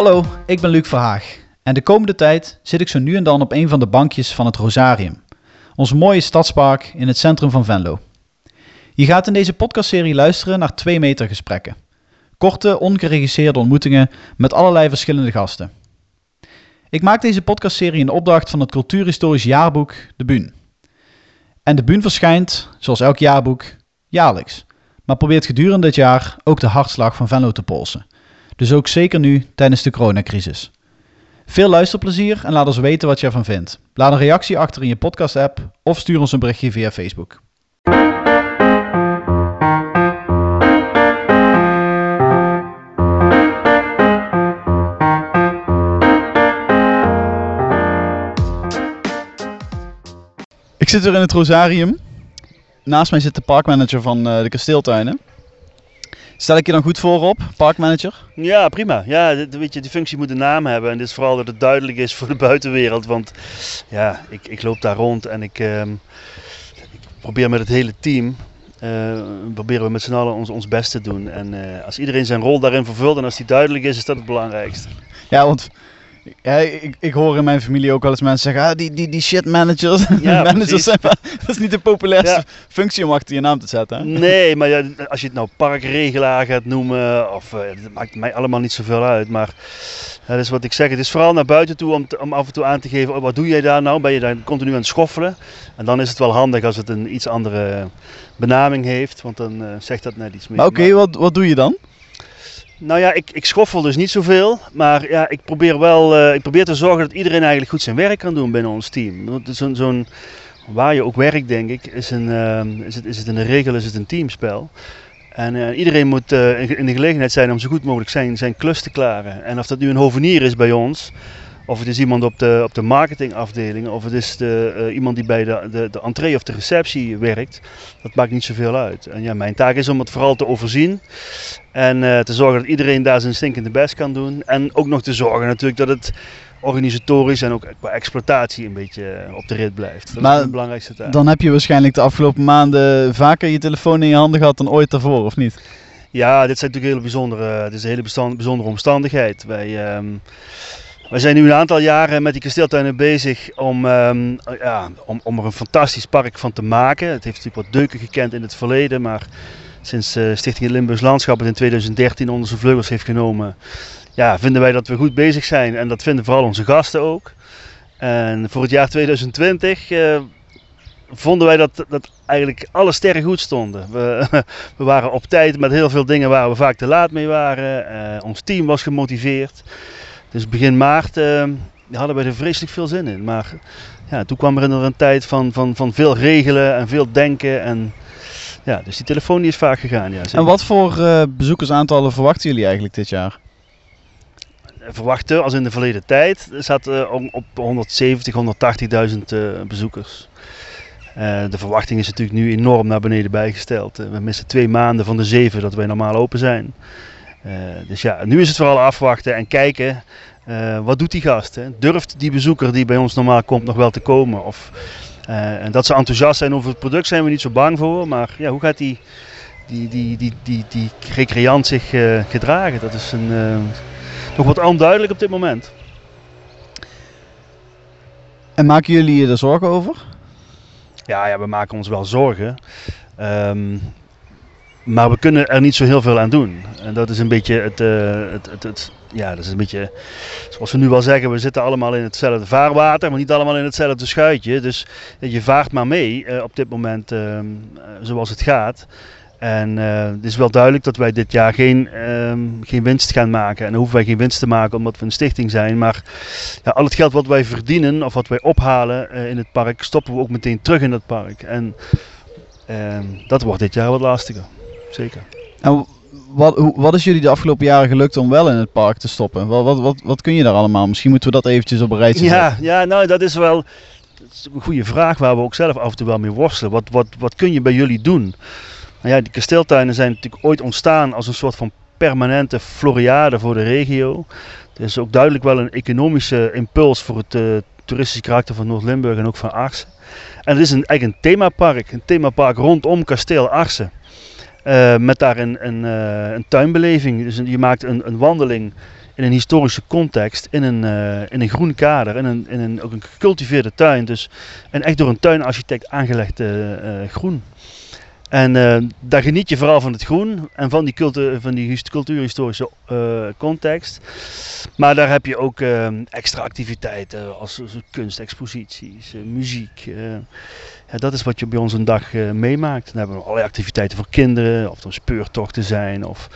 Hallo, ik ben Luc Verhaag en de komende tijd zit ik zo nu en dan op een van de bankjes van het Rosarium, ons mooie stadspark in het centrum van Venlo. Je gaat in deze podcastserie luisteren naar twee meter gesprekken. Korte, ongeregisseerde ontmoetingen met allerlei verschillende gasten. Ik maak deze podcastserie in opdracht van het cultuurhistorisch jaarboek De Buun. En De Buun verschijnt, zoals elk jaarboek, jaarlijks, maar probeert gedurende dit jaar ook de hartslag van Venlo te polsen. Dus ook zeker nu tijdens de coronacrisis. Veel luisterplezier en laat ons weten wat je ervan vindt. Laat een reactie achter in je podcast-app of stuur ons een berichtje via Facebook. Ik zit weer in het Rosarium. Naast mij zit de parkmanager van eh, de kasteeltuinen. Stel ik je dan goed voor op, parkmanager? Ja, prima. Ja, dit- weet je, die functie moet een naam hebben. En dit is vooral dat het duidelijk is voor de buitenwereld. Want ja, ik, ik loop daar rond en ik, ehm, ik probeer met het hele team. eh, proberen we met z'n allen ons, ons best te doen. En eh, als iedereen zijn rol daarin vervult en als die duidelijk is, is dat het belangrijkste. Ja, want ja, ik, ik hoor in mijn familie ook wel eens mensen zeggen, ah, die, die, die shit managers, Ja, managers zijn dat is niet de populairste Ja. functie om achter je naam te zetten. Hè? Nee, maar ja, als je het nou parkregelaar gaat noemen, of, eh, dat maakt mij allemaal niet zoveel uit. Maar dat is wat ik zeg. Het is vooral naar buiten toe om, te- om af en toe aan te geven, oh, wat doe jij daar nou? Ben je daar continu aan het schoffelen? En dan is het wel handig als het een iets andere benaming heeft, want dan eh, zegt dat net iets meer. Oké, wat, wat doe je dan? Nou ja, ik, ik schoffel dus niet zoveel. Maar ja, ik probeer wel eh, ik probeer te zorgen dat iedereen eigenlijk goed zijn werk kan doen binnen ons team. Zo'n, zo'n, waar je ook werkt, denk ik, is, een, eh, is, het, is het in de regel is het een teamspel. En eh, iedereen moet in- in de gelegenheid zijn om zo goed mogelijk zijn, zijn klus te klaren. En of dat nu een hovenier is bij ons, of het is iemand op de, op de marketingafdeling, of het is de, eh, iemand die bij de, de, de entree of de receptie werkt, dat maakt niet zoveel uit. En ja, mijn taak is om het vooral te overzien. En eh, te zorgen dat iedereen daar zijn stinkende best kan doen. En ook nog te zorgen natuurlijk dat het organisatorisch en ook qua exploitatie een beetje eh, op de rit blijft. Dat Maar is de belangrijkste taak. Dan heb je waarschijnlijk de afgelopen maanden vaker je telefoon in je handen gehad dan ooit daarvoor, of niet? Ja, dit zijn natuurlijk hele bijzondere, dit is een hele bijzondere omstandigheid. Wij, ehm, wij zijn nu een aantal jaren met die kasteeltuinen bezig om, ehm, ja, om, om er een fantastisch park van te maken. Het heeft natuurlijk wat deuken gekend in het verleden, maar sinds eh Stichting Limburgs Landschap het in 2013 onder zijn vleugels heeft genomen, ja, vinden wij dat we goed bezig zijn. En dat vinden vooral onze gasten ook. En voor het jaar 2020 eh, vonden wij dat, dat eigenlijk alle sterren goed stonden. We, we waren op tijd met heel veel dingen waar we vaak te laat mee waren. Eh, ons team was gemotiveerd. Dus begin maart eh, hadden wij er vreselijk veel zin in. Maar ja, toen kwam er een tijd van, van, van veel regelen en veel denken. En, ja, dus die telefoon die is vaak gegaan. Ja, En wat voor eh, bezoekersaantallen verwachten jullie eigenlijk dit jaar? verwachten als in de verleden tijd. Er zat eh, om- op 170, 180.000 eh, bezoekers. De verwachting is natuurlijk nu enorm naar beneden bijgesteld. We missen twee maanden van de zeven dat wij normaal open zijn. Eh, dus ja, nu is het vooral afwachten en kijken. eh, wat doet die gast? Hè? Durft die bezoeker die bij ons normaal komt nog wel te komen? Of, eh, en dat ze enthousiast zijn over het product zijn we niet zo bang voor. Maar ja, hoe gaat die, die, die, die, die, die recreant zich gedragen? Dat is een, nog wat onduidelijk op dit moment. En maken jullie je er zorgen over? Ja, ja we maken ons wel zorgen. Ehm, maar we kunnen er niet zo heel veel aan doen. En dat is een beetje het, eh, het, het, het- ja, dat is een beetje, zoals we nu wel zeggen, we zitten allemaal in hetzelfde vaarwater, maar niet allemaal in hetzelfde schuitje. Dus je vaart maar mee eh, op dit moment ehm, eh, zoals het gaat. En eh, het is wel duidelijk dat wij dit jaar geen, ehm, geen winst gaan maken. En dan hoeven wij geen winst te maken omdat we een stichting zijn. Maar ja, al het geld wat wij verdienen of wat wij ophalen eh, in het park, stoppen we ook meteen terug in het park. En ehm, dat wordt dit jaar wat lastiger. Zeker. En wat, wat is jullie de afgelopen jaren gelukt om wel in het park te stoppen? Wat, wat, wat, wat kun je daar allemaal? Misschien moeten we dat eventjes op een rijtje zetten. Ja, ja, nou dat is wel dat is een goede vraag waar we ook zelf af en toe wel mee worstelen. Wat, wat, wat kun je bij jullie doen? Nou ja, die kasteeltuinen zijn natuurlijk ooit ontstaan als een soort van permanente floriade voor de regio. Er is ook duidelijk wel een economische impuls voor het eh, toeristische karakter van Noord-Limburg en ook van Arsen. En het is een, eigenlijk een themapark, een themapark rondom kasteel Arsen. Eh, met daar een, een, eh, een tuinbeleving. Dus een- je maakt een, een wandeling in een historische context, in een, uh, in een groen kader, in een, in een, ook een gecultiveerde tuin. Dus, en echt door een tuinarchitect aangelegd groen. En uh, daar geniet je vooral van het groen en van die, cultu van die cultuurhistorische uh, context. Maar daar heb je ook uh, extra activiteiten als, als kunstexposities, muziek. Ja, dat is wat je bij ons een dag meemaakt. Dan hebben we allerlei activiteiten voor kinderen, of er speurtochten zijn, of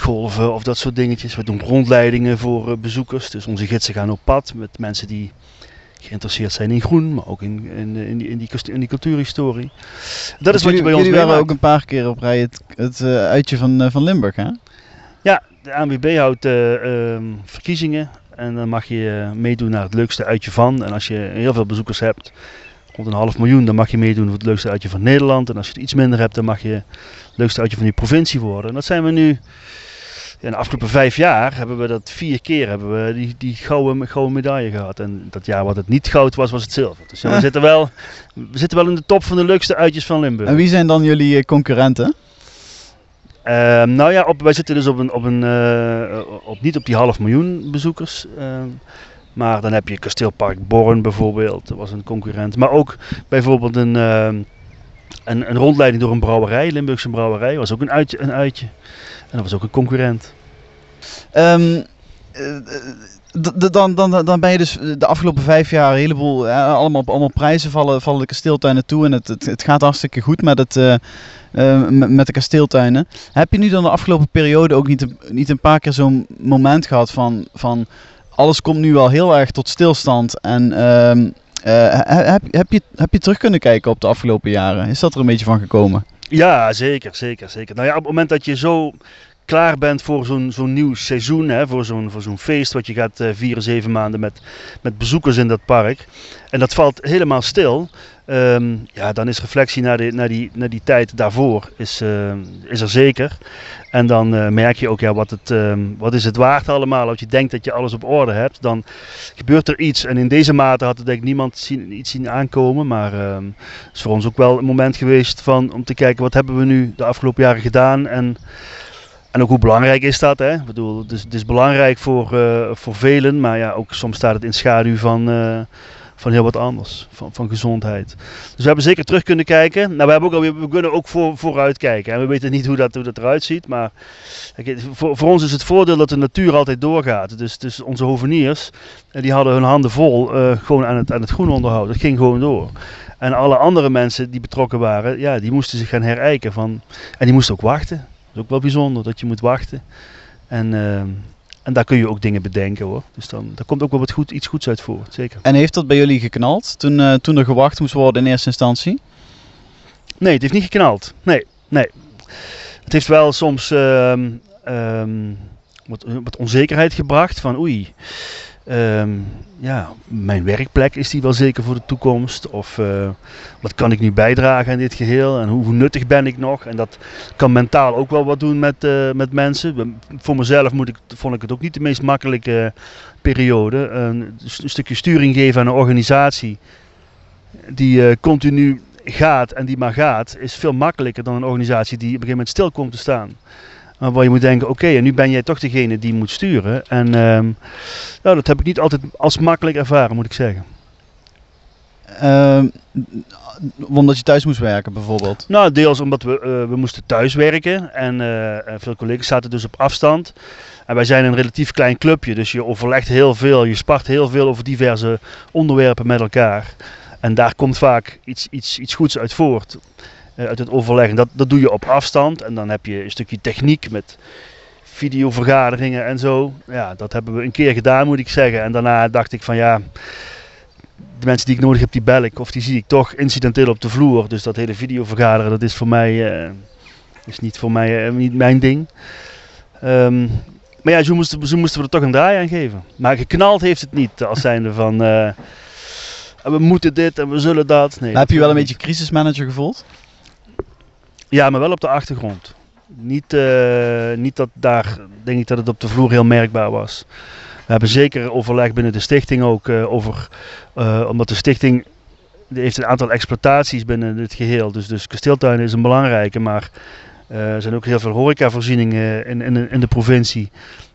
golven of dat soort dingetjes. We doen rondleidingen voor bezoekers. Dus onze gidsen gaan op pad met mensen die geïnteresseerd zijn in groen, maar ook in, in, in, die, in, die, in die cultuurhistorie. Dat is wat je bij ons Jullie waren ook een paar keer op rij het, het uh, uitje van, uh, van Limburg, hè? Ja, de ANWB houdt uh, verkiezingen en dan mag je meedoen naar het leukste uitje van. En als je heel veel bezoekers hebt, rond een half miljoen, dan mag je meedoen voor het leukste uitje van Nederland. En als je het iets minder hebt, dan mag je het leukste uitje van die provincie worden. En dat zijn we nu in de afgelopen vijf jaar hebben we dat vier keer hebben we die, die gouden, gouden medaille gehad. En dat jaar wat het niet goud was, was het zilver. Dus we, zitten wel, we zitten wel in de top van de leukste uitjes van Limburg. En wie zijn dan jullie eh, concurrenten? Uh, nou ja, op, wij zitten dus op, een, op, een, uh, op niet op die half miljoen bezoekers. Uh, maar dan heb je Kasteelpark Born bijvoorbeeld, dat was een concurrent. Maar ook bijvoorbeeld een, een, een, rondleiding door een brouwerij, Limburgse brouwerij, was ook een uitje. Een uitje. En dat was ook een concurrent. Um, dan, dan, dan ben je dus de afgelopen vijf jaar een heleboel, allemaal, allemaal prijzen vallen, vallen de kasteeltuinen toe. En het, het, gaat hartstikke goed met, het, met de kasteeltuinen. Heb je nu dan de afgelopen periode ook niet, niet een paar keer zo'n moment gehad van, van alles komt nu wel heel erg tot stilstand en... Uh, heb, heb, je, heb je terug kunnen kijken op de afgelopen jaren? Is dat er een beetje van gekomen? Ja, zeker, zeker, zeker. Nou ja, op het moment dat je zo klaar bent voor zo'n zo'n nieuw seizoen, hè, voor zo'n voor zo'n feest wat je gaat uh, vieren, zeven maanden met, met bezoekers in dat park. En dat valt helemaal stil. Um, ja, dan is reflectie naar, de, naar, die, naar die tijd daarvoor is, uh, is er zeker. En dan uh, merk je ook, ja, wat, het, um, wat is het waard allemaal. Als je denkt dat je alles op orde hebt, dan gebeurt er iets. En in deze mate had het denk ik niemand zien, iets zien aankomen. Maar het is voor ons ook wel een moment geweest van, om te kijken, wat hebben we nu de afgelopen jaren gedaan. En en ook hoe belangrijk is dat? Hè? Ik bedoel, het is, is belangrijk voor, uh, voor velen, maar ja, ook soms staat het in schaduw van, uh, van heel wat anders, van, van gezondheid. Dus we hebben zeker terug kunnen kijken. Nou, we, hebben ook, we kunnen ook voor, vooruit kijken. En we weten niet hoe dat, hoe dat eruit ziet, maar kijk, voor, voor ons is het voordeel dat de natuur altijd doorgaat. Dus, dus onze hoveniers, eh, die hadden hun handen vol gewoon aan het, aan het groen onderhouden. Dat ging gewoon door. En alle andere mensen die betrokken waren, ja, die moesten zich gaan herijken. Van, en die moesten ook wachten is ook wel bijzonder dat je moet wachten. En, uh, en daar kun je ook dingen bedenken hoor. Dus dan daar komt ook wel wat goed, iets goeds uit voort, zeker. En heeft dat bij jullie geknald toen, uh, toen er gewacht moest worden in eerste instantie? Nee, het heeft niet geknald. Nee, nee. Het heeft wel soms uh, wat, wat onzekerheid gebracht van oei. Um, ja, mijn werkplek is die wel zeker voor de toekomst? Of uh, wat kan ik nu bijdragen aan dit geheel? En hoe, nuttig ben ik nog? En dat kan mentaal ook wel wat doen met, uh, met mensen. Voor mezelf moet ik, vond ik het ook niet de meest makkelijke periode. Een, stukje sturing geven aan een organisatie die uh, continu gaat en die maar gaat, is veel makkelijker dan een organisatie die op een gegeven moment stil komt te staan. Maar waar je moet denken, oké, en nu ben jij toch degene die moet sturen. En um, nou, dat heb ik niet altijd als makkelijk ervaren, moet ik zeggen. Uh, omdat je thuis moest werken bijvoorbeeld? Nou, deels omdat we, uh, we moesten thuis werken. En uh, veel collega's zaten dus op afstand. En wij zijn een relatief klein clubje, dus je overlegt heel veel. Je spart heel veel over diverse onderwerpen met elkaar. En daar komt vaak iets, iets, iets goeds uit voort. Eh, uit het overleggen. Dat, dat doe je op afstand en dan heb je een stukje techniek met videovergaderingen en zo. Ja, dat hebben we een keer gedaan moet ik zeggen. En daarna dacht ik van ja, de mensen die ik nodig heb, die bel ik of die zie ik toch incidenteel op de vloer. Dus dat hele videovergaderen, dat is voor mij, uh, is niet voor mij uh, niet mijn ding. Um, maar ja, zo moesten, zo moesten we er toch een draai aan geven. Maar geknald heeft het niet als zijnde van uh, we moeten dit en we zullen dat. Nee, heb je wel een beetje crisismanager gevoeld? Ja, maar wel op de achtergrond. Niet, uh, niet dat daar, denk ik dat het op de vloer heel merkbaar was. We hebben zeker overleg binnen de stichting ook uh, over, uh, omdat de stichting heeft een aantal exploitaties binnen het geheel. Dus, dus kasteeltuinen is een belangrijke, maar er zijn ook heel veel horecavoorzieningen in, in, in de provincie.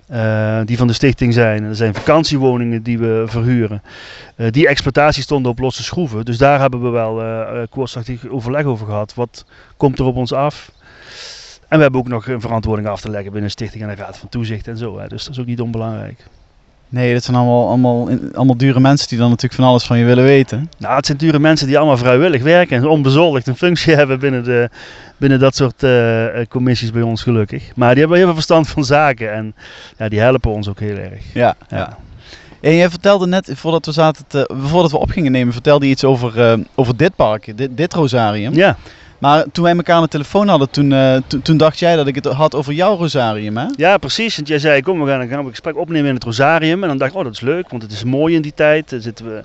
Eh, die van de stichting zijn. Er zijn vakantiewoningen die we verhuren. Eh, die exploitatie stonden op losse schroeven. Dus daar hebben we wel uh, overleg over gehad. Wat komt er op ons af? En we hebben ook nog een verantwoording af te leggen binnen de stichting en de raad van toezicht en zo. Hè. Dus dat is ook niet onbelangrijk. Nee, dat zijn allemaal, allemaal, allemaal dure mensen die dan natuurlijk van alles van je willen weten. Nou, het zijn dure mensen die allemaal vrijwillig werken en onbezoldigd een functie hebben binnen, de, binnen dat soort uh, commissies bij ons gelukkig. Maar die hebben heel veel verstand van zaken en ja, die helpen ons ook heel erg. Ja, ja. ja. En jij vertelde net, voordat we, zaten te, voordat we op gingen nemen, vertelde je iets over, uh, over dit park, dit, dit rosarium. Ja. Maar toen wij elkaar aan de telefoon hadden, toen, uh, toen dacht jij dat ik het had over jouw rosarium, hè? Ja, precies. Want jij zei, kom, we gaan, gaan een gesprek opnemen in het rosarium. En dan dacht ik, oh, dat is leuk, want het is mooi in die tijd. Zitten we,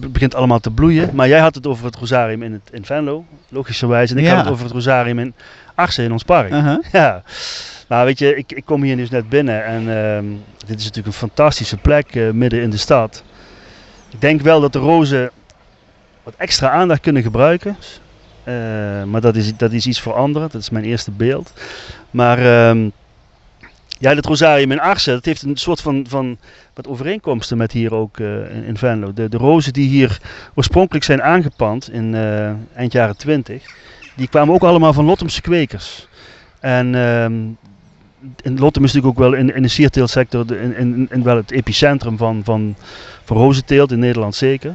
het begint allemaal te bloeien. Maar jij had het over het rosarium in, het, in Venlo, logischerwijs. En ik Ja. had het over het rosarium in Arsen, in ons park. Uh-huh. Ja. Nou, weet je, ik, ik kom hier dus net binnen en ehm, dit is natuurlijk een fantastische plek eh, midden in de stad. Ik denk wel dat de rozen wat extra aandacht kunnen gebruiken. Eh, maar dat is, dat is iets voor anderen. Dat is mijn eerste beeld. Maar ehm, ja, het Rosarium in Arsen, dat heeft een soort van, van wat overeenkomsten met hier ook eh, in, Venlo. De, de rozen die hier oorspronkelijk zijn aangepand in eh, eind jaren 20, die kwamen ook allemaal van Lottemse kwekers. En ehm, Lottem is natuurlijk ook wel in, in de sierteeltsector in, in wel het epicentrum van, van, van rozenteelt, in Nederland zeker.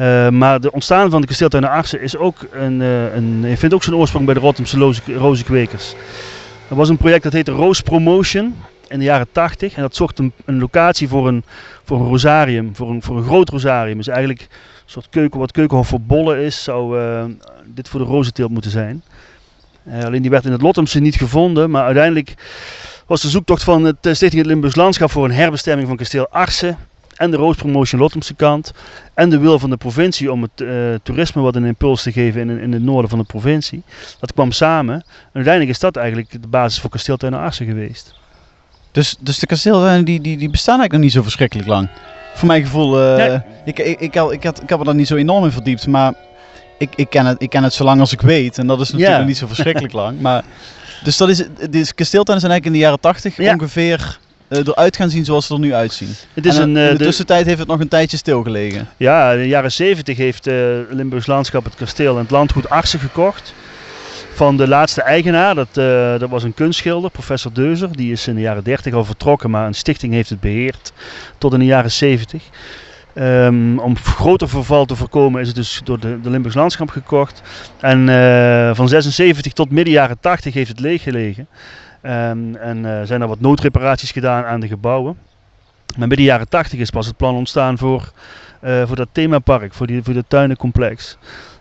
Eh, maar de ontstaan van de kasteeltuin Arsen is ook een, eh, een, vindt ook zijn oorsprong bij de Rotterdamse rozenkwekers. Er was een project dat heette Rose Promotion in de jaren 80 en dat zocht een, een locatie voor een, voor een rosarium, voor een, voor een groot rosarium. Dus eigenlijk een soort keuken, wat Keukenhof voor bollen is, zou eh, dit voor de rozenteelt moeten zijn. Alleen die werd in het Lottemse niet gevonden, maar uiteindelijk was de zoektocht van het Stichting het Limburgs Landschap voor een herbestemming van kasteel Arsen en de Roos Promotion kant en de wil van de provincie om het eh, toerisme wat een impuls te geven in, in het noorden van de provincie. Dat kwam samen en uiteindelijk is dat eigenlijk de basis voor kasteeltuin Arsen geweest. Dus, dus de kasteeltuinen die, die, die bestaan eigenlijk nog niet zo verschrikkelijk lang. Voor mijn gevoel, eh, Nee. ik, ik, ik, had, ik, had, ik heb er dan niet zo enorm in verdiept, maar ik, ik, ken het, ik ken het zo lang als ik weet. En dat is natuurlijk niet zo verschrikkelijk lang. Maar, dus dat is, dus kasteeltuinen zijn eigenlijk in de jaren 80 Ja. ongeveer eh, eruit gaan zien zoals ze er nu uitzien. Het is en, een, eh, eh, in de, de- tussentijd heeft het nog een tijdje stilgelegen. Ja, in de jaren 70 heeft eh Limburgs Landschap het kasteel en het landgoed Arsen gekocht. Van de laatste eigenaar, dat, eh, dat was een kunstschilder, professor Deuzer. Die is in de jaren 30 al vertrokken, maar een stichting heeft het beheerd tot in de jaren 70. Ehm, om groter verval te voorkomen is het dus door de, de Limburgs Landschap gekocht. En eh, van 76 tot midden jaren 80 heeft het leeg Ehm, en eh, zijn er wat noodreparaties gedaan aan de gebouwen. Maar midden jaren 80 is pas het plan ontstaan voor eh, voor dat themapark, voor, die, voor dat tuinencomplex.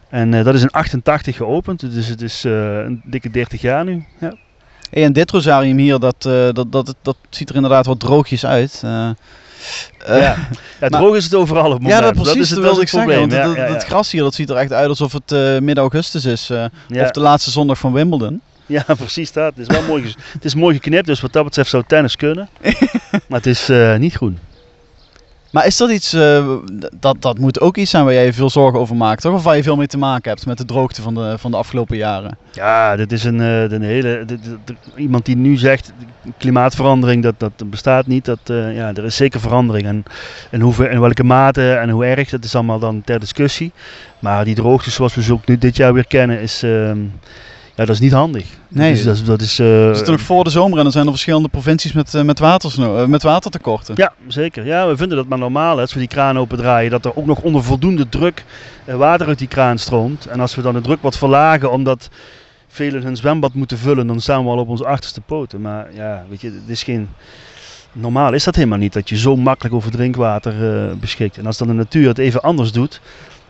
En eh, dat is in 88 geopend, dus het is een dikke 30 jaar nu. Ja. Hey, en dit rosarium hier, dat, dat, dat, dat ziet er inderdaad wat droogjes uit. Ja. Maar- droog is het overal op het moment. Ja, dat precies, is het, wilde ik zeggen. Want ja, het, ja, het gras hier dat ziet er echt uit alsof het eh, midden augustus is. Of de laatste zondag van Wimbledon. Ja, precies dat. Het is wel mooi, het is mooi geknipt, dus wat dat betreft zou tennis kunnen. maar het is eh, niet groen. Maar is dat iets, eh, dat, dat moet ook iets zijn waar jij je veel zorgen over maakt, toch? Of waar je veel mee te maken hebt met de droogte van de, van de afgelopen jaren? Ja, dit is een, eh, een hele. dit- dit- dit- iemand die nu zegt klimaatverandering, dat, dat bestaat niet. Dat, ja, er is zeker verandering. En in, hoeveel, in welke mate en hoe erg, dat is allemaal dan ter discussie. Maar die droogte zoals we ze ook nu dit jaar weer kennen, is, ehm, ja, dat is niet handig. Nee, Dus dat is, dat is, we zitten nog voor de zomer en dan zijn er verschillende provincies met, eh, met, watersno- eh, met watertekorten. Ja, zeker. Ja, we vinden dat maar normaal. Hè, als we die kraan opendraaien, dat er ook nog onder voldoende druk water uit die kraan stroomt. En als we dan de druk wat verlagen, omdat velen hun zwembad moeten vullen, dan staan we al op onze achterste poten. Maar ja, weet je, het is geen... Normaal is dat helemaal niet, dat je zo makkelijk over drinkwater beschikt. En als dan de natuur het even anders doet,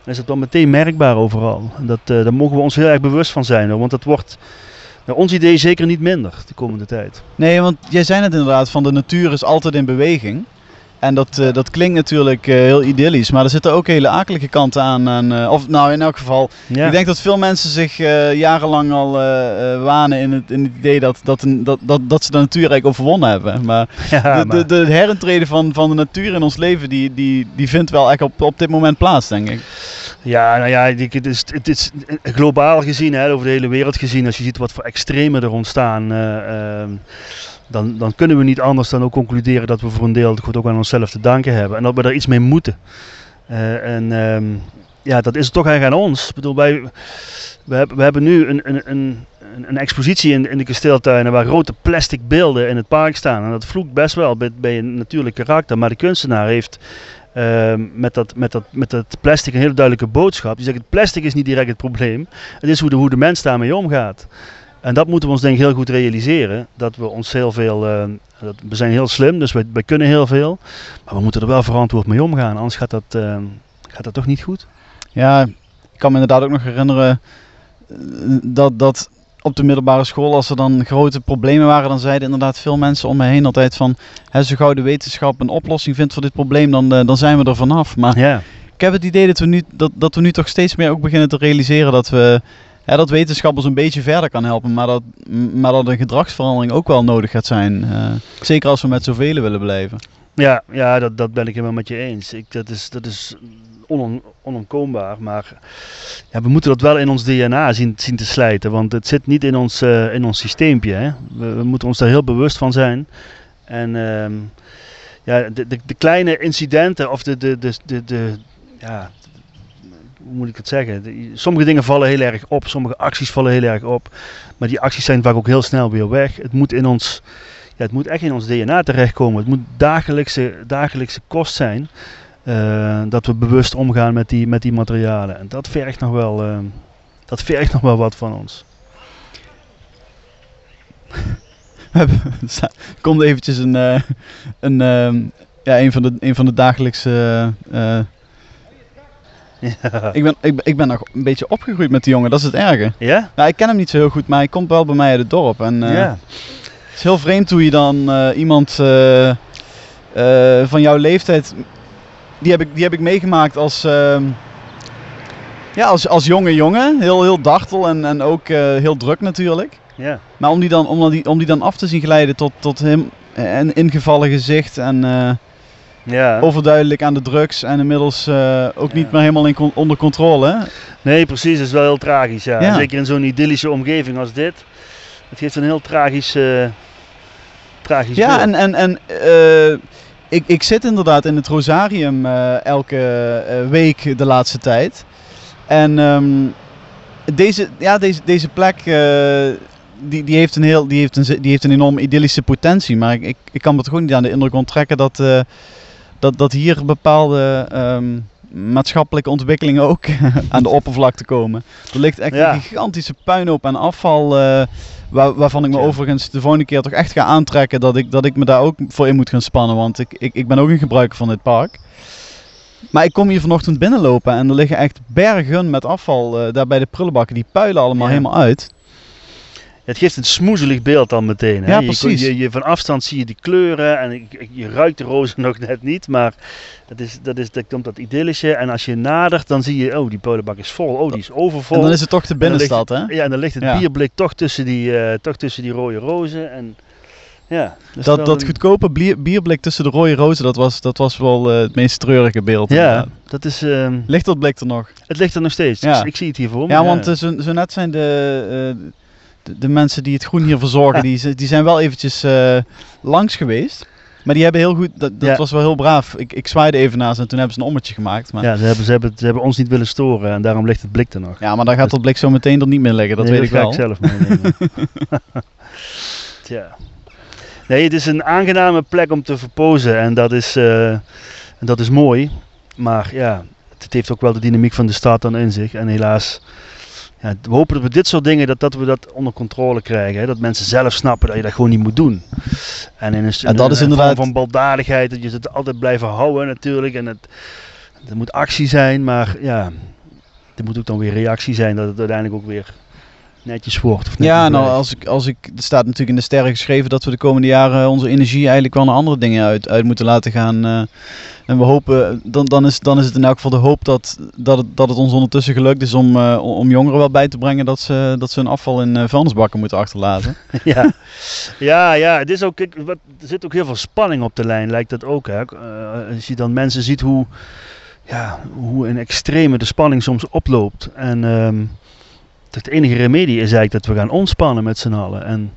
dan is het dan meteen merkbaar overal. En dat, eh, daar mogen we ons heel erg bewust van zijn, want dat wordt... naar ons idee zeker niet minder de komende tijd. Nee, want jij zei het inderdaad, van de natuur is altijd in beweging. En dat, eh, dat klinkt natuurlijk eh, heel idyllisch, maar er zitten ook hele akelige kanten aan. En, eh, of nou, in elk geval, Ja. ik denk dat veel mensen zich jarenlang al wanen in het, in het idee dat, dat, een- dat, dat, dat ze de natuur eigenlijk overwonnen hebben. Maar Ja, de, de, maar- de herintreden van, van de natuur in ons leven, die, die, die vindt wel echt op, op dit moment plaats, denk ik. Ja, nou ja, het is, het is globaal gezien, hè, over de hele wereld gezien, als je ziet wat voor extremen er ontstaan, uh, dan, dan kunnen we niet anders dan ook concluderen dat we voor een deel het goed ook aan onszelf te danken hebben en dat we daar iets mee moeten. Uh, en um, ja, dat is toch eigenlijk aan ons. Ik bedoel, wij, we, hebben, we hebben nu een, een, een, een expositie in, in de kasteeltuinen waar grote plastic beelden in het park staan. En dat vloekt best wel bij, bij een natuurlijk karakter, maar de kunstenaar heeft uh, met, dat, met, dat, met dat plastic een hele duidelijke boodschap. Die zegt, het plastic is niet direct het probleem, het is hoe de, hoe de mens daarmee omgaat. En dat moeten we ons denk ik heel goed realiseren. Dat we ons heel veel. Uh, dat, we zijn heel slim, dus wij, wij, kunnen heel veel. Maar we moeten er wel verantwoord mee omgaan. Anders gaat dat, uh, gaat dat toch niet goed. Ja, ik kan me inderdaad ook nog herinneren eh, dat, dat op de middelbare school, als er dan grote problemen waren, dan zeiden inderdaad veel mensen om me heen altijd van, hè, zo gauw de wetenschap een oplossing vindt voor dit probleem, dan, dan zijn we er vanaf. Maar ja. ik heb het idee dat we, nu, dat, dat we nu toch steeds meer ook beginnen te realiseren dat we ja, dat wetenschap ons een beetje verder kan helpen, maar dat, maar dat een gedragsverandering ook wel nodig gaat zijn. Uh, zeker als we met zoveel willen blijven. Ja, ja dat, dat ben ik helemaal met je eens. Ik, dat is, dat is maar ja, we moeten dat wel in ons DNA zien, zien te slijten, want het zit niet in ons, uh, in ons systeempje. Hè. We, moeten ons daar heel bewust van zijn. En uh, ja, de, de, de, kleine incidenten of de, de, de, de, de ja, hoe moet ik het zeggen? Sommige dingen vallen heel erg op, sommige acties vallen heel erg op. Maar die acties zijn vaak ook heel snel weer weg. Het moet, in ons, ja, het moet echt in ons DNA terechtkomen. Het moet dagelijkse, dagelijkse kost zijn. Uh, dat we bewust omgaan met die, met die materialen. En dat vergt nog wel, uh, dat vergt nog wel wat van ons. komt eventjes een, uh, een, ja, een, van de, een van de dagelijkse ja. Ik, ben, ik, ik ben nog een beetje opgegroeid met die jongen, dat is het erge. Ja? Nou, ik ken hem niet zo heel goed, maar hij komt wel bij mij uit het dorp. En, uh, ja. Het is heel vreemd hoe je dan uh, iemand uh, van jouw leeftijd... Die heb ik, die heb ik meegemaakt als, ehm, ja, als, als jonge jongen. Heel, heel dartel en, en ook heel druk natuurlijk. Ja. Maar om die, dan, om, die, om die dan af te zien glijden tot, tot hem een ingevallen gezicht en ja. overduidelijk aan de drugs en inmiddels uh, ook niet meer helemaal in onder controle. Nee, precies. Dat is wel heel tragisch. Ja. ja. Zeker in zo'n idyllische omgeving als dit. Het geeft een heel tragisch, uh, tragisch Ja, beeld. en, en, en uh, ik, ik zit inderdaad in het Rosarium elke week de laatste tijd. En um, deze, ja, deze, deze plek die, die, heeft een heel, die, heeft een, die heeft een enorm idyllische potentie. Maar ik, ik, ik kan me toch ook niet aan de indruk onttrekken dat, uh, dat, dat hier bepaalde um, maatschappelijke ontwikkelingen ook aan de oppervlakte komen. Er ligt echt ja. een gigantische puinhoop aan afval. Uh, waar, waarvan ik me ja. overigens de volgende keer toch echt ga aantrekken dat ik, dat ik me daar ook voor in moet gaan spannen. Want ik, ik, ik ben ook een gebruiker van dit park. Maar ik kom hier vanochtend binnenlopen en er liggen echt bergen met afval uh, daar bij de prullenbakken. Die puilen allemaal ja. helemaal uit. Het geeft een smoezelig beeld dan meteen. Hè? Ja, precies. Je, je, je, van afstand zie je die kleuren en je ruikt de rozen nog net niet, maar dat, is, dat, is, dat komt dat idyllische. En als je nadert, dan zie je, oh, die polenbak is vol, oh, die is overvol. En dan is het toch de binnenstad, hè? Ja, en dan ligt het ja. bierblik toch tussen, die, uh, toch tussen die rode rozen. En, ja, dat dat een... goedkope bier, bierblik tussen de rode rozen, dat was, dat was wel uh, het meest treurige beeld. Ja, dat is... Uh, ligt dat blik er nog? Het ligt er nog steeds. Ja. Ik zie het hier voor me. Ja, want zo, zo net zijn de de, de, mensen die het groen hier verzorgen, die, die zijn wel eventjes uh, langs geweest. Maar die hebben heel goed, dat, dat ja. was wel heel braaf. Ik, ik zwaaide even naast en toen hebben ze een ommetje gemaakt. Maar... Ja, ze hebben, ze, hebben, ze hebben ons niet willen storen en daarom ligt het blik er nog. Ja, maar dan gaat dus... dat blik zo meteen er niet meer liggen, dat nee, weet dat ik wel. ik zelf meenemen. Tja. Nee, het is een aangename plek om te verpozen en dat is, uh, dat is mooi. Maar ja, het heeft ook wel de dynamiek van de stad dan in zich. En helaas ja, we hopen dat we dit soort dingen, dat, dat we dat onder controle krijgen. Hè? Dat mensen zelf snappen dat je dat gewoon niet moet doen. En in een, ja, dat een, is inderdaad... van baldadigheid, dat je het altijd blijven houden natuurlijk. En het, er moet actie zijn, maar ja, er moet ook dan weer reactie zijn dat het uiteindelijk ook weer netjes wordt. Of ja, nou als ik, als ik, er staat natuurlijk in de sterren geschreven dat we de komende jaren onze energie eigenlijk wel naar andere dingen uit, uit moeten laten gaan. Uh, en we hopen, dan, dan, is, dan is het in elk geval de hoop dat, dat, het, dat het ons ondertussen gelukt is om, uh, om jongeren wel bij te brengen dat ze, dat ze hun afval in uh, vuilnisbakken moeten achterlaten. ja. ja, ja, het is ook, kijk, wat, er zit ook heel veel spanning op de lijn, lijkt dat ook. Hè? als je dan mensen ziet hoe ja, hoe een extreme de spanning soms oploopt. En ehm, de enige remedie is eigenlijk dat we gaan ontspannen met z'n allen. En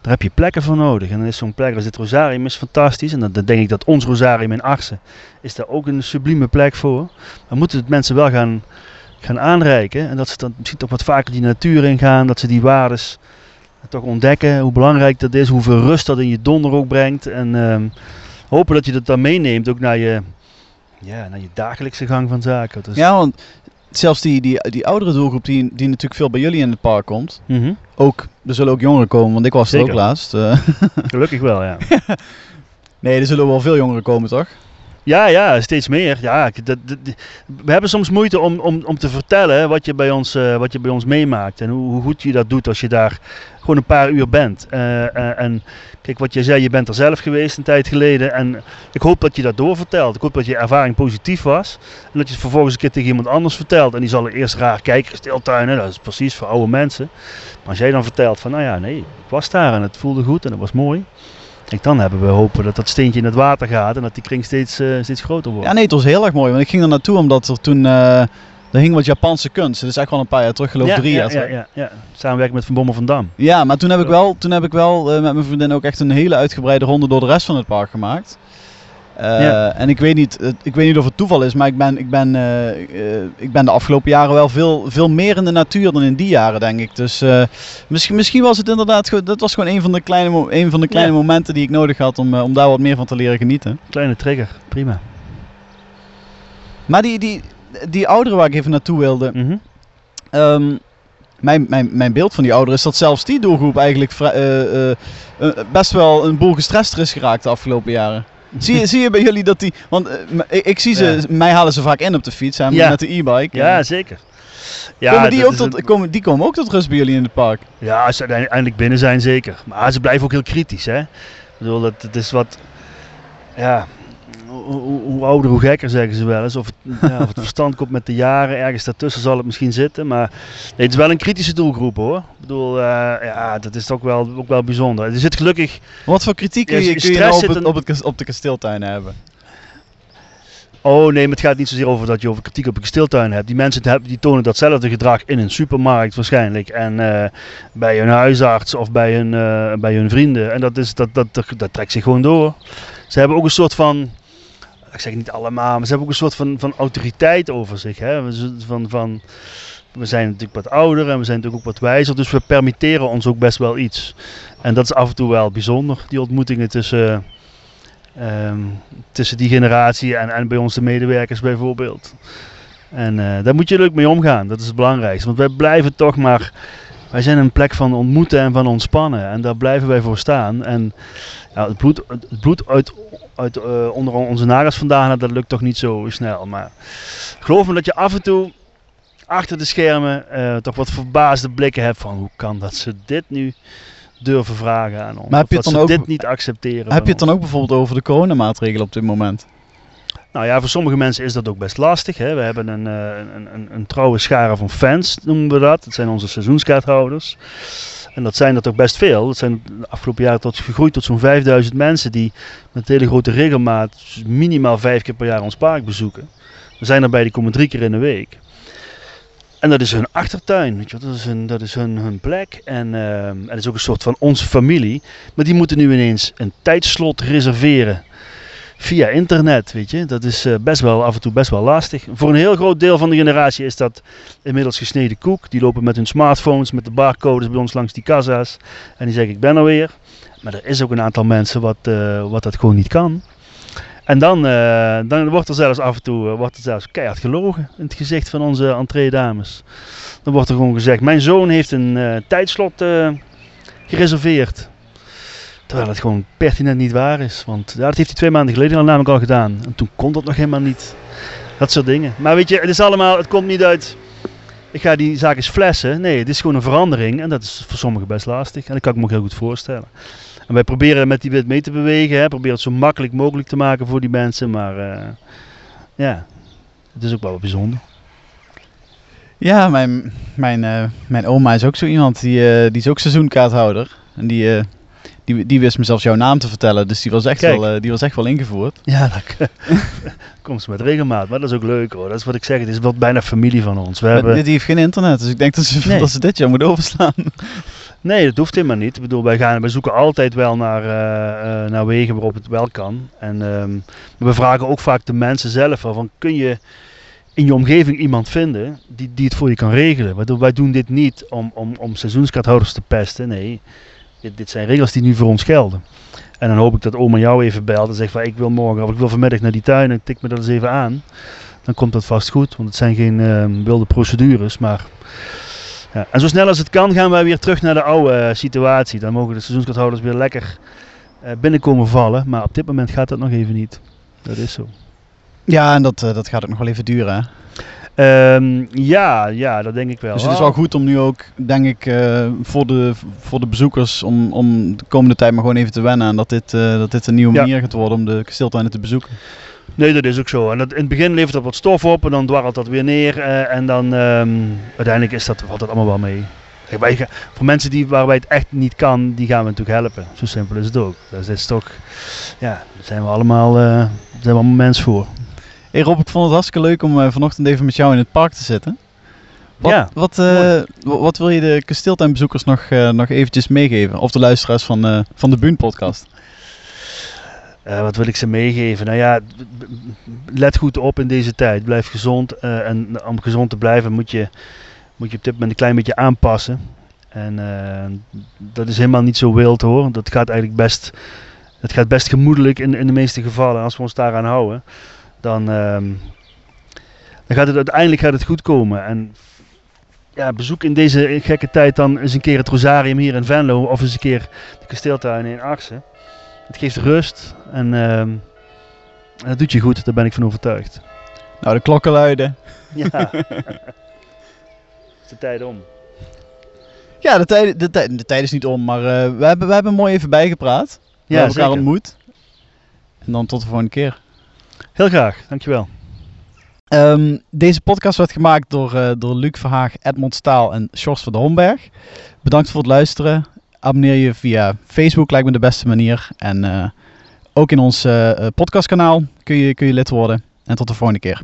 daar heb je plekken voor nodig. En dan is zo'n plek als dit Rosarium is fantastisch. En dan denk ik dat ons Rosarium in Arsen is daar ook een sublieme plek voor. Dan moeten het mensen wel gaan, gaan aanreiken. En dat ze dan misschien toch wat vaker die natuur ingaan. Dat ze die waardes toch ontdekken. Hoe belangrijk dat is. Hoeveel rust dat in je donder ook brengt. En ehm, hopen dat je dat dan meeneemt ook naar je, ja, naar je dagelijkse gang van zaken. Dus, Ja, want zelfs die, die, die oudere doelgroep die, die natuurlijk veel bij jullie in het park komt. Mhm. Ook, er zullen ook jongeren komen, want ik was er ook laatst. eh. Gelukkig wel, ja. nee, er zullen wel veel jongeren komen, toch? Ja, ja, steeds meer. Ja, dat, we hebben soms moeite om, om, om te vertellen wat je bij ons, eh, wat je bij ons meemaakt. En hoe, hoe goed je dat doet als je daar gewoon een paar uur bent. Eh, eh, en kijk, wat je zei, je bent er zelf geweest een tijd geleden. En ik hoop dat je dat doorvertelt. Ik hoop dat je ervaring positief was. En dat je het vervolgens een keer tegen iemand anders vertelt. En die zal er eerst raar kijken, stiltuinen, dat is precies voor oude mensen. Maar als jij dan vertelt van, nou ja, nee, ik was daar en het voelde goed en het was mooi. Kijk, dan hebben we hopen dat dat steentje in het water gaat en dat die kring steeds, eh, steeds groter wordt. Ja, nee, het was heel erg mooi. Want ik ging er naartoe omdat er toen... eh er hing wat Japanse kunst. Dat is echt wel een paar jaar terug, geloof ik drie ja, jaar ja, ja, ja. Samenwerken met Van Bommel van Dam. Ja, maar toen heb ik wel, toen heb ik wel eh, met mijn vriendin ook echt een hele uitgebreide ronde door de rest van het park gemaakt. Eh, Ja. En ik weet, niet, ik weet niet of het toeval is, maar ik ben, ik ben, eh, eh, ik ben de afgelopen jaren wel veel, veel meer in de natuur dan in die jaren, denk ik. Dus eh, misschien, misschien was het inderdaad, dat was gewoon een van de kleine, een van de kleine Ja. momenten die ik nodig had om, om daar wat meer van te leren genieten. Kleine trigger, prima. Maar die, die, die ouderen waar ik even naartoe wilde, Mhm. Ehm, mijn, mijn, mijn beeld van die ouderen is dat zelfs die doelgroep eigenlijk vrij- eh, eh, eh, best wel een boel gestrester is geraakt de afgelopen jaren. Zie je, zie je bij jullie dat die. Want eh, ik, ik zie ze, mij halen ze vaak in op de fiets, hè, met de e-bike. Ja, zeker. Ja, komen die, ook tot, een- komen, die komen ook tot rust bij jullie in het park. Ja, als ze uiteindelijk binnen zijn, zeker. Maar ze blijven ook heel kritisch, hè. Ik bedoel, dat, het is wat... Ja, hoe, ouder, hoe gekker, zeggen ze wel eens. Of het, ja, of het verstand komt met de jaren. Ergens daartussen zal het misschien zitten. Maar nee, het is wel een kritische doelgroep, hoor. Ik bedoel, eh, ja, dat is toch wel, ook wel bijzonder. Er zit gelukkig... Wat voor kritiek kun je, kun je nou op, het, op, het, op de kasteeltuinen hebben? Oh nee, maar het gaat niet zozeer over dat je over kritiek op een kasteeltuin hebt. Die mensen hebben- die tonen datzelfde gedrag in een supermarkt waarschijnlijk. En eh, bij hun huisarts of bij hun, eh, bij hun vrienden. En dat, is, dat, dat, dat, dat trekt zich gewoon door. Ze hebben ook een soort van, ik zeg niet allemaal, maar ze hebben ook een soort van, van autoriteit over zich. Hè? Van, van, we zijn natuurlijk wat ouder en we zijn natuurlijk ook wat wijzer. Dus we permitteren ons ook best wel iets. En dat is af en toe wel bijzonder, die ontmoetingen tussen... Ehm, tussen die generatie en, en bij ons de medewerkers bijvoorbeeld. En eh, daar moet je leuk mee omgaan, dat is het belangrijkste. Want wij blijven toch maar, wij zijn een plek van ontmoeten en van ontspannen. En daar blijven wij voor staan. En ja, het bloed, het bloed uit, uit eh, onder onze nagels vandaan, dat lukt toch niet zo snel. Maar geloof me dat je af en toe achter de schermen eh, toch wat verbaasde blikken hebt van hoe kan dat ze dit nu durven vragen aan ons. Maar heb je dat het ze dan ook- dit niet accepteren. Heb je het dan ons. ook bijvoorbeeld over de coronamaatregelen op dit moment? Nou ja, voor sommige mensen is dat ook best lastig. Hè. We hebben een, eh, een, een, een trouwe schare van fans, noemen we dat. Dat zijn onze seizoenskaarthouders. En dat zijn er toch best veel. Dat zijn de afgelopen jaren tot, gegroeid tot zo'n 5000 mensen die met hele grote regelmaat minimaal vijf keer per jaar ons park bezoeken. We zijn erbij, die komen drie keer in de week. En dat is hun achtertuin, weet je, dat is hun, dat is hun, hun plek. En ehm, het is ook een soort van onze familie. Maar die moeten nu ineens een tijdslot reserveren via internet, weet je. Dat is eh, best wel af en toe best wel lastig. Voor een heel groot deel van de generatie is dat inmiddels gesneden koek. Die lopen met hun smartphones, met de barcodes bij ons langs die kassa's. En die zeggen ik ben er weer. Maar er is ook een aantal mensen wat, eh, wat dat gewoon niet kan. En dan, eh, dan wordt er zelfs af en toe wordt er zelfs keihard gelogen in het gezicht van onze entree-dames. Dan wordt er gewoon gezegd, mijn zoon heeft een tijdslot gereserveerd. Terwijl het gewoon pertinent niet waar is. Want ja, dat heeft hij twee maanden geleden al namelijk al gedaan. En toen kon dat nog helemaal niet. Dat soort dingen. Maar weet je, het is allemaal, het komt niet uit. Ik ga die zaak eens flessen. Nee, het is gewoon een verandering. En dat is voor sommigen best lastig. En dat kan ik me ook heel goed voorstellen. En wij proberen met die wet mee te bewegen. Hè. Proberen het zo makkelijk mogelijk te maken voor die mensen. Maar eh, ja, het is ook wel bijzonder. Ja, mijn, mijn, eh, mijn oma is ook zo iemand. Die, eh, die is ook seizoenkaarthouder. En die, die, die wist me zelfs jouw naam te vertellen. Dus die was echt, Kijk. wel, eh, die was echt wel ingevoerd. Ja, dat komt ze met regelmaat. Maar dat is ook leuk hoor. Dat is wat ik zeg. Het is wel bijna familie van ons. We Maar hebben... die heeft geen internet, dus ik denk dat ze, Nee. dat ze dit jaar moet overslaan. Nee, dat hoeft helemaal niet. Ik bedoel, wij, gaan, wij zoeken altijd wel naar, eh, eh, naar wegen waarop het wel kan. En ehm, we vragen ook vaak de mensen zelf van, kun je in je omgeving iemand vinden die, die het voor je kan regelen? Wij doen, wij doen dit niet om, om, om seizoenskaarthouders te pesten. Nee, dit, zijn regels die nu voor ons gelden. En dan hoop ik dat oma jou even belt en zegt van ik wil morgen of ik wil vanmiddag naar die tuin en tik me dat eens even aan. Dan komt dat vast goed, want het zijn geen ehm, wilde procedures, maar ja, en zo snel als het kan gaan wij weer terug naar de oude eh, situatie. Dan mogen de seizoenskaarthouders weer lekker eh, binnenkomen vallen. Maar op dit moment gaat dat nog even niet. Dat is zo. Ja, en dat, eh, dat gaat ook nog wel even duren. Hè? Ehm, ja, ja, dat denk ik wel. Dus het is wel goed om nu ook, denk ik, eh, voor, de, voor de bezoekers om, om de komende tijd maar gewoon even te wennen. En dat dit, eh, dat dit een nieuwe Ja. manier gaat worden om de kasteeltuinen te bezoeken. Nee, dat is ook zo. En dat, in het begin levert dat wat stof op en dan dwarrelt dat weer neer. eh, en dan ehm, uiteindelijk is dat, valt dat allemaal wel mee. Kijk, wij gaan- voor mensen die, waarbij het echt niet kan, die gaan we natuurlijk helpen. Zo simpel is het ook. Dus dat is toch, ja, daar zijn we allemaal, zijn we allemaal mens voor. Hey Rob, ik vond het hartstikke leuk om eh, vanochtend even met jou in het park te zitten. Wat, Ja, wat, eh, wa- wat wil je de kasteeltuinbezoekers nog, eh, nog eventjes meegeven? Of de luisteraars van, van de Buun podcast? Wat wil ik ze meegeven? Nou ja, let goed op in deze tijd. Blijf gezond. en om gezond te blijven moet je, moet je op dit moment een klein beetje aanpassen. En dat is helemaal niet zo wild hoor. Dat gaat eigenlijk best, het gaat best gemoedelijk in, in de meeste gevallen. Als we ons daaraan houden, dan, ehm, dan gaat het uiteindelijk gaat het goed komen. En ja, bezoek in deze gekke tijd dan eens een keer het Rosarium hier in Venlo. Of eens een keer de kasteeltuinen in Arnhem. Het geeft rust en ehm, dat doet je goed, daar ben ik van overtuigd. Nou, de klokken luiden. Ja. is de tijd om. Ja, de tijd, de, tijd, de tijd is niet om, maar eh, we, hebben, we hebben mooi even bijgepraat. We Ja, hebben elkaar zeker. ontmoet. En dan tot de volgende keer. Heel graag, dankjewel. Ehm, deze podcast werd gemaakt door, eh, door Luc Verhaag, Edmond Staal en Sjors van de Homberg. Bedankt voor het luisteren. Abonneer je via Facebook, lijkt me de beste manier. En eh, ook in ons eh, podcastkanaal kun je, kun je lid worden. En tot de volgende keer.